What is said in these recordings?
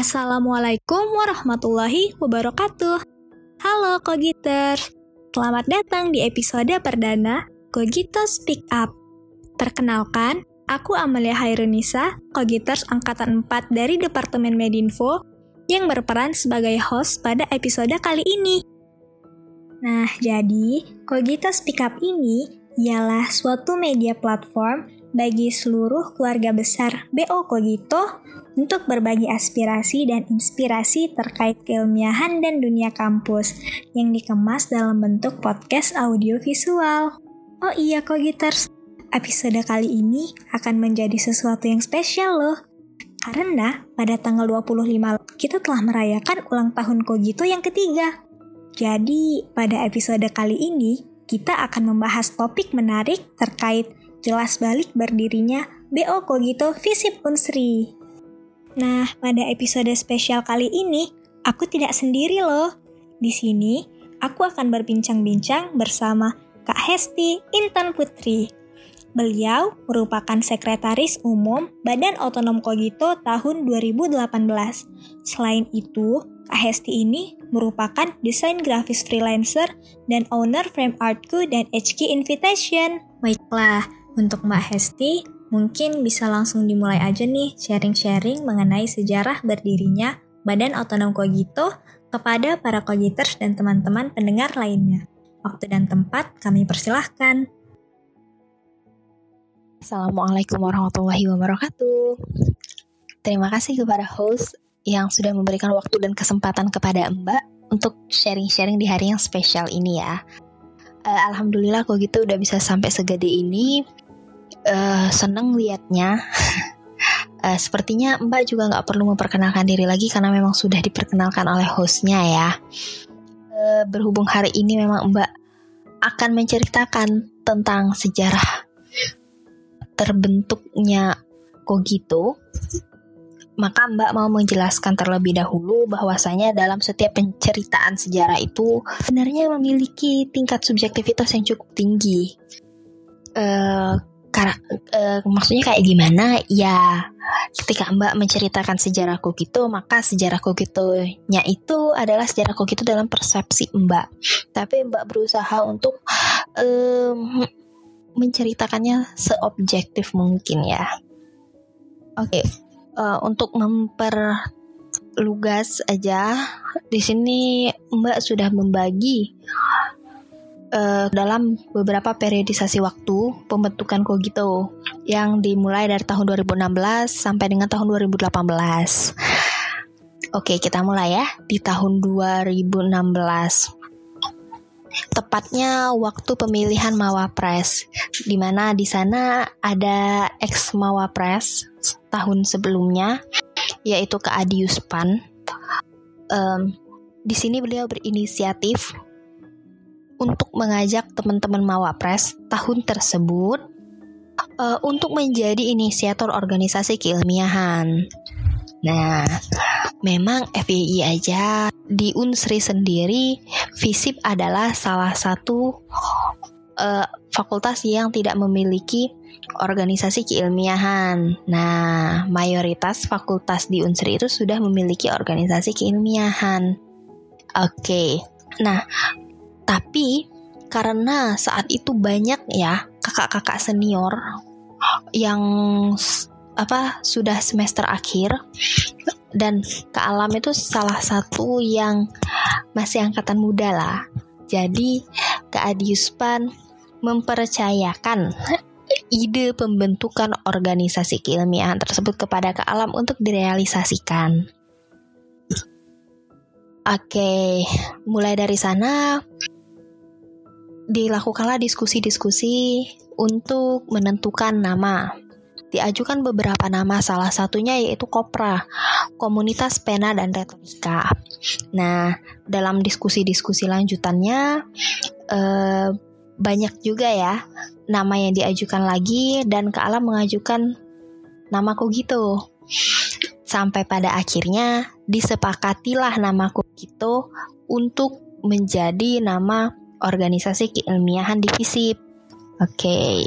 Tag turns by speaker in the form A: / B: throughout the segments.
A: Assalamualaikum warahmatullahi wabarakatuh. Halo Kogiters, selamat datang di episode perdana Kogito Speak Up. Perkenalkan, aku Amalia Hairunisa, Kogiters Angkatan 4 dari Departemen Medinfo yang berperan sebagai host pada episode kali ini. Nah, jadi Kogito Speak Up ini ialah suatu media platform bagi seluruh keluarga besar BO Kogito untuk berbagi aspirasi dan inspirasi terkait keilmiahan dan dunia kampus yang dikemas dalam bentuk podcast audio visual. Oh iya Kogiters, episode kali ini akan menjadi sesuatu yang spesial loh. Karena pada tanggal 25 kita telah merayakan ulang tahun Kogito yang ketiga. Jadi, pada episode kali ini kita akan membahas topik menarik terkait jelas balik berdirinya BO Kogito Visip Unsri. Nah, pada episode spesial kali ini, aku tidak sendiri loh. Di sini, aku akan berbincang-bincang bersama Kak Hesti Intan Putri. Beliau merupakan Sekretaris Umum Badan Otonom Kogito tahun 2018. Selain itu, Kak Hesti ini merupakan desain grafis freelancer dan owner Frame Artku dan HK Invitation. Baiklah, untuk Mbak Hesti, mungkin bisa langsung dimulai aja nih sharing-sharing mengenai sejarah berdirinya Badan Otonom Kogito kepada para kogiters dan teman-teman pendengar lainnya. Waktu dan tempat kami persilahkan.
B: Assalamualaikum warahmatullahi wabarakatuh. Terima kasih kepada host yang sudah memberikan waktu dan kesempatan kepada Mbak untuk sharing-sharing di hari yang spesial ini ya. Uh, Alhamdulillah kok gitu udah bisa sampai segede ini. Uh, seneng liatnya. uh, sepertinya Mbak juga nggak perlu memperkenalkan diri lagi karena memang sudah diperkenalkan oleh hostnya ya. Uh, berhubung hari ini memang Mbak akan menceritakan tentang sejarah terbentuknya Kogito, maka Mbak mau menjelaskan terlebih dahulu bahwasanya dalam setiap penceritaan sejarah itu sebenarnya memiliki tingkat subjektivitas yang cukup tinggi. Uh, karena uh, maksudnya kayak gimana? Ya, ketika Mbak menceritakan sejarah Kogito, maka sejarah Kogito-nya itu adalah sejarah Kogito dalam persepsi Mbak. Tapi Mbak berusaha untuk um, menceritakannya seobjektif mungkin ya. Oke, okay. uh, untuk memperlugas aja, di sini Mbak sudah membagi uh, dalam beberapa periodisasi waktu pembentukan Kogito yang dimulai dari tahun 2016 sampai dengan tahun 2018. Oke, kita mulai ya di tahun 2016 tepatnya waktu pemilihan Mawapres, di mana di sana ada ex Mawapres tahun sebelumnya, yaitu ke Adius Pan. Um, di sini beliau berinisiatif untuk mengajak teman-teman Mawapres tahun tersebut uh, untuk menjadi inisiator organisasi keilmiahan. Nah, memang FII aja di Unsri sendiri, FISIP adalah salah satu uh, fakultas yang tidak memiliki organisasi keilmiahan. Nah, mayoritas fakultas di Unsri itu sudah memiliki organisasi keilmiahan. Oke, okay. nah, tapi karena saat itu banyak ya kakak-kakak senior yang apa sudah semester akhir dan ke alam itu salah satu yang masih angkatan muda lah. Jadi ke Adiuspan mempercayakan ide pembentukan organisasi keilmiahan tersebut kepada ke alam untuk direalisasikan. Oke, mulai dari sana dilakukanlah diskusi-diskusi untuk menentukan nama diajukan beberapa nama, salah satunya yaitu Kopra, Komunitas Pena dan Retorika. Nah, dalam diskusi-diskusi lanjutannya, eh, banyak juga ya nama yang diajukan lagi dan ke alam mengajukan nama Kogito. Sampai pada akhirnya disepakatilah nama Kogito untuk menjadi nama organisasi keilmiahan di FISIP. Oke. Okay.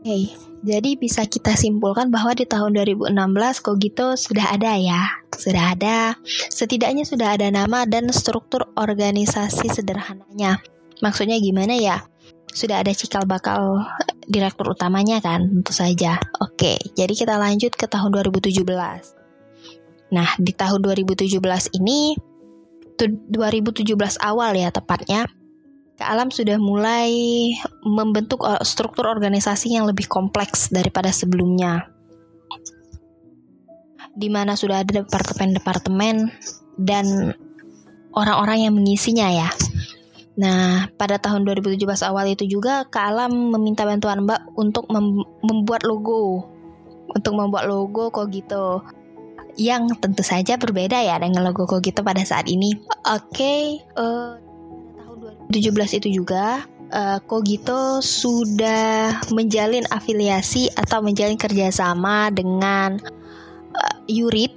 B: Hey, jadi bisa kita simpulkan bahwa di tahun 2016 Kogito sudah ada ya. Sudah ada, setidaknya sudah ada nama dan struktur organisasi sederhananya. Maksudnya gimana ya? Sudah ada cikal bakal direktur utamanya kan, tentu saja. Oke, jadi kita lanjut ke tahun 2017. Nah, di tahun 2017 ini 2017 awal ya tepatnya Kak Alam sudah mulai membentuk struktur organisasi yang lebih kompleks daripada sebelumnya. Di mana sudah ada departemen-departemen dan orang-orang yang mengisinya ya. Nah, pada tahun 2017 awal itu juga Kak Alam meminta bantuan Mbak untuk mem membuat logo. Untuk membuat logo kok gitu. Yang tentu saja berbeda ya dengan logo kok gitu pada saat ini. Oke, okay, uh, 2017 itu juga uh, Kogito sudah menjalin afiliasi atau menjalin kerjasama dengan uh, Yurit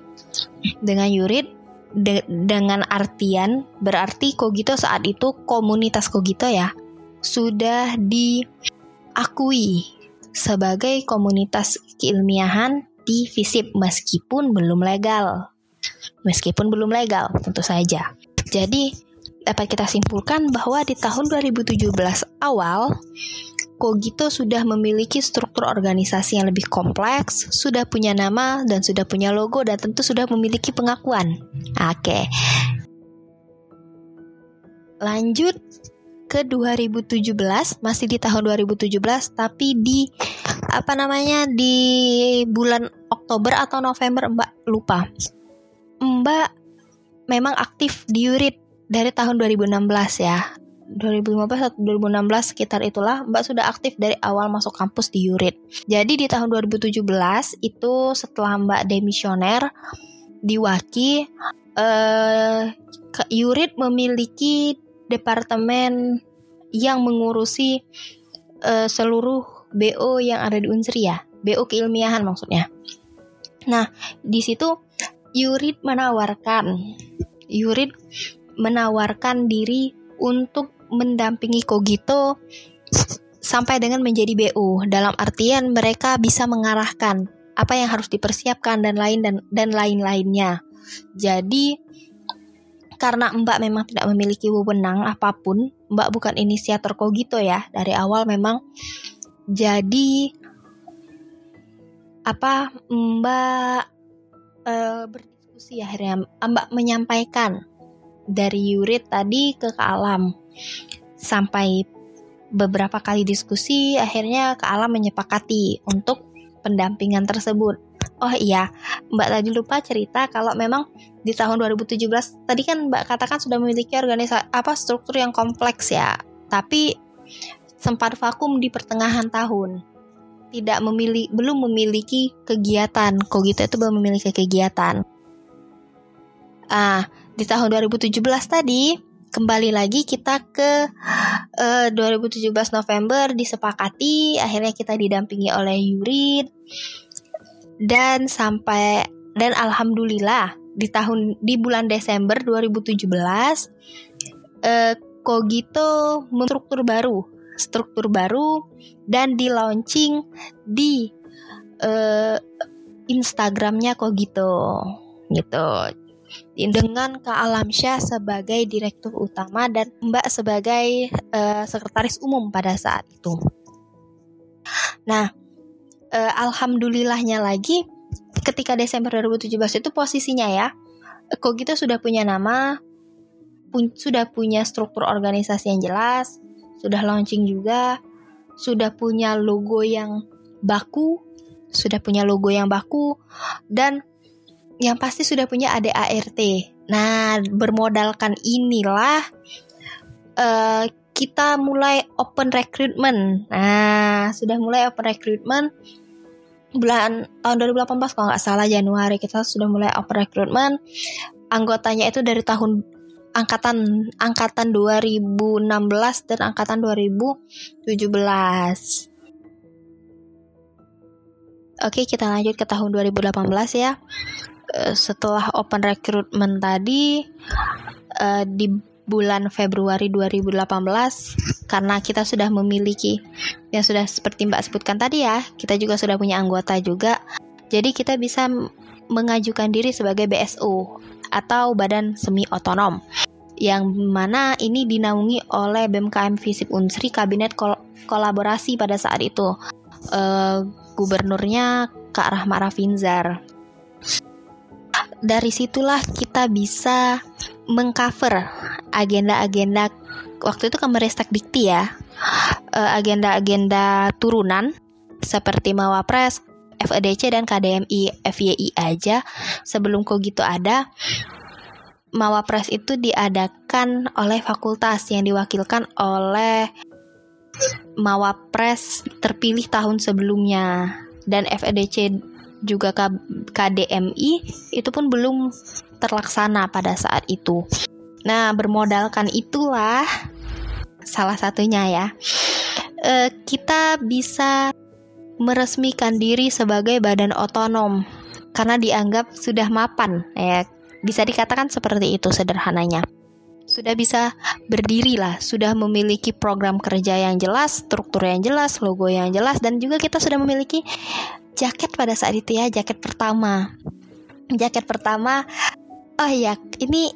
B: dengan Yurit de dengan artian berarti Kogito saat itu komunitas Kogito ya sudah diakui sebagai komunitas keilmiahan di FISIP meskipun belum legal. Meskipun belum legal, tentu saja. Jadi, dapat kita simpulkan bahwa di tahun 2017 awal, Kogito sudah memiliki struktur organisasi yang lebih kompleks, sudah punya nama dan sudah punya logo dan tentu sudah memiliki pengakuan. Oke. Lanjut ke 2017, masih di tahun 2017 tapi di apa namanya di bulan Oktober atau November Mbak lupa. Mbak memang aktif di Yurit dari tahun 2016 ya 2015 atau 2016 sekitar itulah Mbak sudah aktif dari awal masuk kampus di Yurit. Jadi di tahun 2017 itu setelah Mbak demisioner di Waki eh, memiliki departemen yang mengurusi eh, seluruh BO yang ada di Unsri ya, BO keilmiahan maksudnya. Nah, di situ Yurit menawarkan Yurit menawarkan diri untuk mendampingi Kogito sampai dengan menjadi BU. Dalam artian mereka bisa mengarahkan apa yang harus dipersiapkan dan lain dan dan lain-lainnya. Jadi karena Mbak memang tidak memiliki wewenang apa pun, Mbak bukan inisiator Kogito ya. Dari awal memang jadi apa Mbak uh, berdiskusi akhirnya Mbak menyampaikan dari Yurit tadi ke Kak Alam. Sampai beberapa kali diskusi, akhirnya Kak Alam menyepakati untuk pendampingan tersebut. Oh iya, Mbak tadi lupa cerita kalau memang di tahun 2017 tadi kan Mbak katakan sudah memiliki organisasi apa struktur yang kompleks ya. Tapi sempat vakum di pertengahan tahun. Tidak memilih belum memiliki kegiatan. Kogito itu belum memiliki kegiatan. Ah, di tahun 2017 tadi kembali lagi kita ke uh, eh, 2017 November disepakati akhirnya kita didampingi oleh Yurid dan sampai dan alhamdulillah di tahun di bulan Desember 2017 uh, Kogito struktur baru struktur baru dan di launching di uh, Instagramnya Kogito gitu dengan Kak Alamsyah sebagai direktur utama dan Mbak sebagai uh, sekretaris umum pada saat itu. Nah, uh, alhamdulillahnya lagi ketika Desember 2017 itu posisinya ya, kok kita sudah punya nama, pun, sudah punya struktur organisasi yang jelas, sudah launching juga, sudah punya logo yang baku, sudah punya logo yang baku dan yang pasti sudah punya ADART. Nah, bermodalkan inilah uh, kita mulai open recruitment. Nah, sudah mulai open recruitment bulan tahun 2018 kalau nggak salah Januari kita sudah mulai open recruitment. Anggotanya itu dari tahun angkatan angkatan 2016 dan angkatan 2017. Oke, kita lanjut ke tahun 2018 ya. Eh, setelah open recruitment tadi uh, di bulan Februari 2018 karena kita sudah memiliki yang sudah seperti Mbak sebutkan tadi ya, kita juga sudah punya anggota juga. Jadi kita bisa mengajukan diri sebagai BSO atau Badan Semi Otonom yang mana ini dinaungi oleh BMKM Visip Unsri Kabinet Kol Kolaborasi pada saat itu. Uh, gubernurnya Kak Rahma Rafinzar. Dari situlah kita bisa mengcover agenda-agenda waktu itu Kemeristek Dikti ya. Eh, agenda-agenda turunan seperti Mawapres, FEDC dan KDMI FYI aja sebelum Kogito ada Mawapres itu diadakan oleh fakultas yang diwakilkan oleh Mawapres terpilih tahun sebelumnya dan FEDC juga KDMI itu pun belum terlaksana pada saat itu. Nah, bermodalkan itulah salah satunya ya. E, kita bisa meresmikan diri sebagai badan otonom karena dianggap sudah mapan ya. Bisa dikatakan seperti itu sederhananya sudah bisa berdiri lah, sudah memiliki program kerja yang jelas, struktur yang jelas, logo yang jelas, dan juga kita sudah memiliki jaket pada saat itu ya, jaket pertama. Jaket pertama, oh ya, ini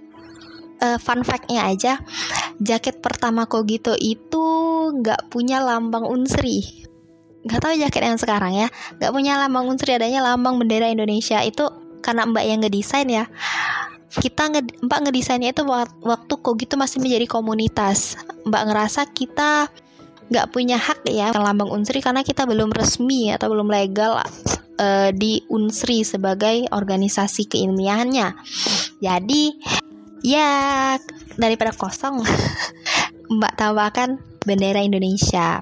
B: uh, fun fact-nya aja, jaket pertama Kogito itu nggak punya lambang unsri. Nggak tahu jaket yang sekarang ya, nggak punya lambang unsri, adanya lambang bendera Indonesia itu karena mbak yang ngedesain ya kita nge Mbak ngedesainnya itu waktu kok gitu masih menjadi komunitas. Mbak ngerasa kita nggak punya hak ya lambang Unsri karena kita belum resmi atau belum legal uh, di Unsri sebagai organisasi keilmiahannya. Jadi ya daripada kosong Mbak tambahkan bendera Indonesia.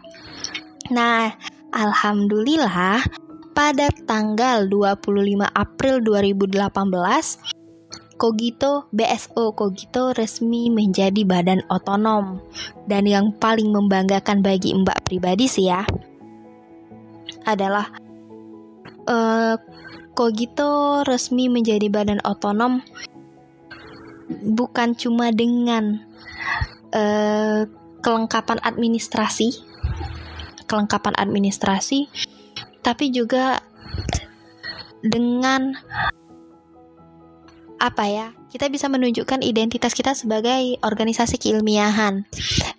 B: Nah, alhamdulillah pada tanggal 25 April 2018 Kogito BSO Kogito resmi menjadi badan otonom. Dan yang paling membanggakan bagi Mbak pribadi sih ya adalah uh, Kogito resmi menjadi badan otonom bukan cuma dengan uh, kelengkapan administrasi kelengkapan administrasi tapi juga dengan apa ya kita bisa menunjukkan identitas kita sebagai organisasi keilmiahan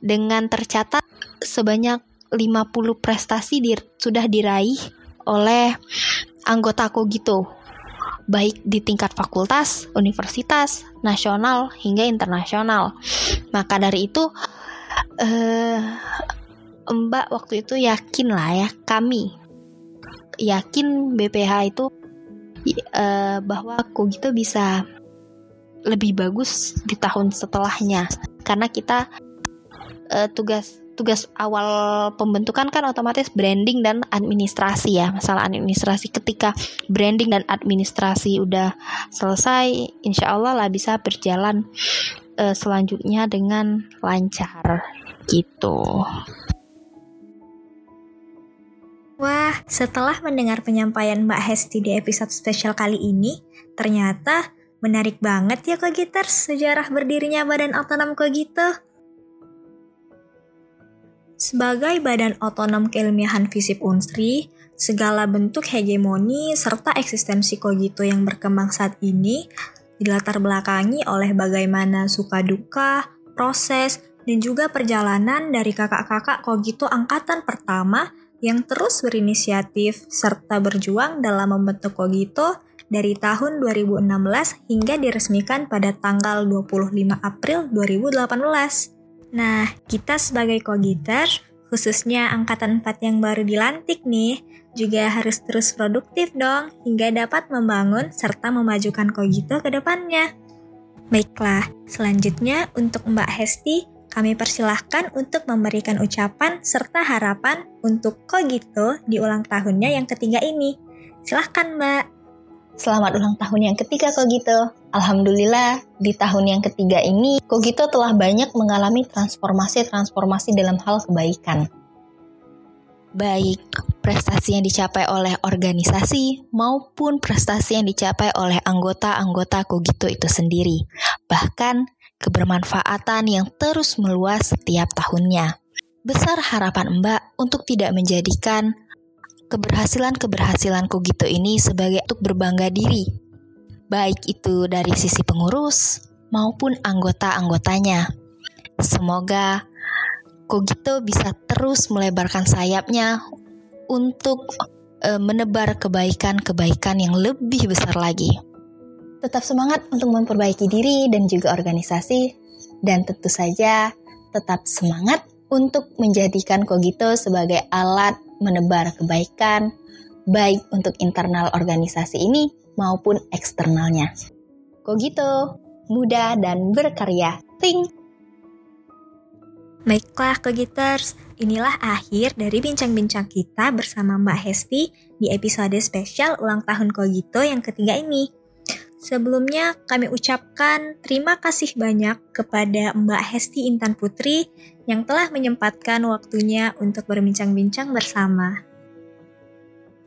B: dengan tercatat sebanyak 50 prestasi di, sudah diraih oleh anggota Kogito baik di tingkat fakultas, universitas, nasional hingga internasional. Maka dari itu eh, Mbak waktu itu yakin lah ya kami. Yakin BPH itu uh, bahwa Kogito bisa lebih bagus di tahun setelahnya. Karena kita uh, tugas tugas awal pembentukan kan otomatis branding dan administrasi ya. Masalah administrasi ketika branding dan administrasi udah selesai insya Allah lah bisa berjalan uh, selanjutnya dengan lancar gitu.
A: Setelah mendengar penyampaian Mbak Hesti di episode spesial kali ini, ternyata menarik banget ya Kogiters sejarah berdirinya Badan Otonom Kogito. Sebagai badan otonom keilmiahan Visip Unsri, segala bentuk hegemoni serta eksistensi Kogito yang berkembang saat ini dilatar belakangi oleh bagaimana suka duka, proses, dan juga perjalanan dari kakak-kakak Kogito angkatan pertama yang terus berinisiatif serta berjuang dalam membentuk Kogito dari tahun 2016 hingga diresmikan pada tanggal 25 April 2018. Nah, kita sebagai Kogiter, khususnya angkatan 4 yang baru dilantik nih, juga harus terus produktif dong hingga dapat membangun serta memajukan Kogito ke depannya. Baiklah, selanjutnya untuk Mbak Hesti, kami persilahkan untuk memberikan ucapan serta harapan untuk Kogito di ulang tahunnya yang ketiga ini. Silahkan Mbak.
B: Selamat ulang tahun yang ketiga Kogito. Alhamdulillah di tahun yang ketiga ini Kogito telah banyak mengalami transformasi-transformasi dalam hal kebaikan. Baik prestasi yang dicapai oleh organisasi maupun prestasi yang dicapai oleh anggota-anggota Kogito itu sendiri. Bahkan kebermanfaatan yang terus meluas setiap tahunnya. Besar harapan Mbak untuk tidak menjadikan keberhasilan-keberhasilan Kogito ini sebagai untuk berbangga diri, baik itu dari sisi pengurus maupun anggota-anggotanya. Semoga Kogito bisa terus melebarkan sayapnya untuk e, menebar kebaikan-kebaikan yang lebih besar lagi.
C: Tetap semangat untuk memperbaiki diri dan juga organisasi, dan tentu saja tetap semangat untuk menjadikan Kogito sebagai alat menebar kebaikan, baik untuk internal organisasi ini maupun eksternalnya. Kogito, muda dan berkarya. Think!
A: Baiklah Kogiters, inilah akhir dari bincang-bincang kita bersama Mbak Hesti di episode spesial ulang tahun Kogito yang ketiga ini. Sebelumnya kami ucapkan terima kasih banyak kepada Mbak Hesti Intan Putri yang telah menyempatkan waktunya untuk berbincang-bincang bersama.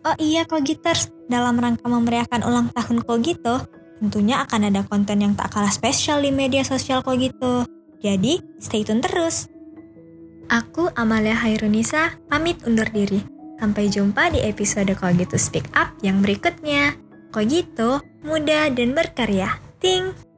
A: Oh iya Kogiters, dalam rangka memeriahkan ulang tahun Kogito, tentunya akan ada konten yang tak kalah spesial di media sosial Kogito. Jadi, stay tune terus! Aku Amalia Hairunisa pamit undur diri. Sampai jumpa di episode Kogito Speak Up yang berikutnya. Kogito, muda dan berkarya. Ting!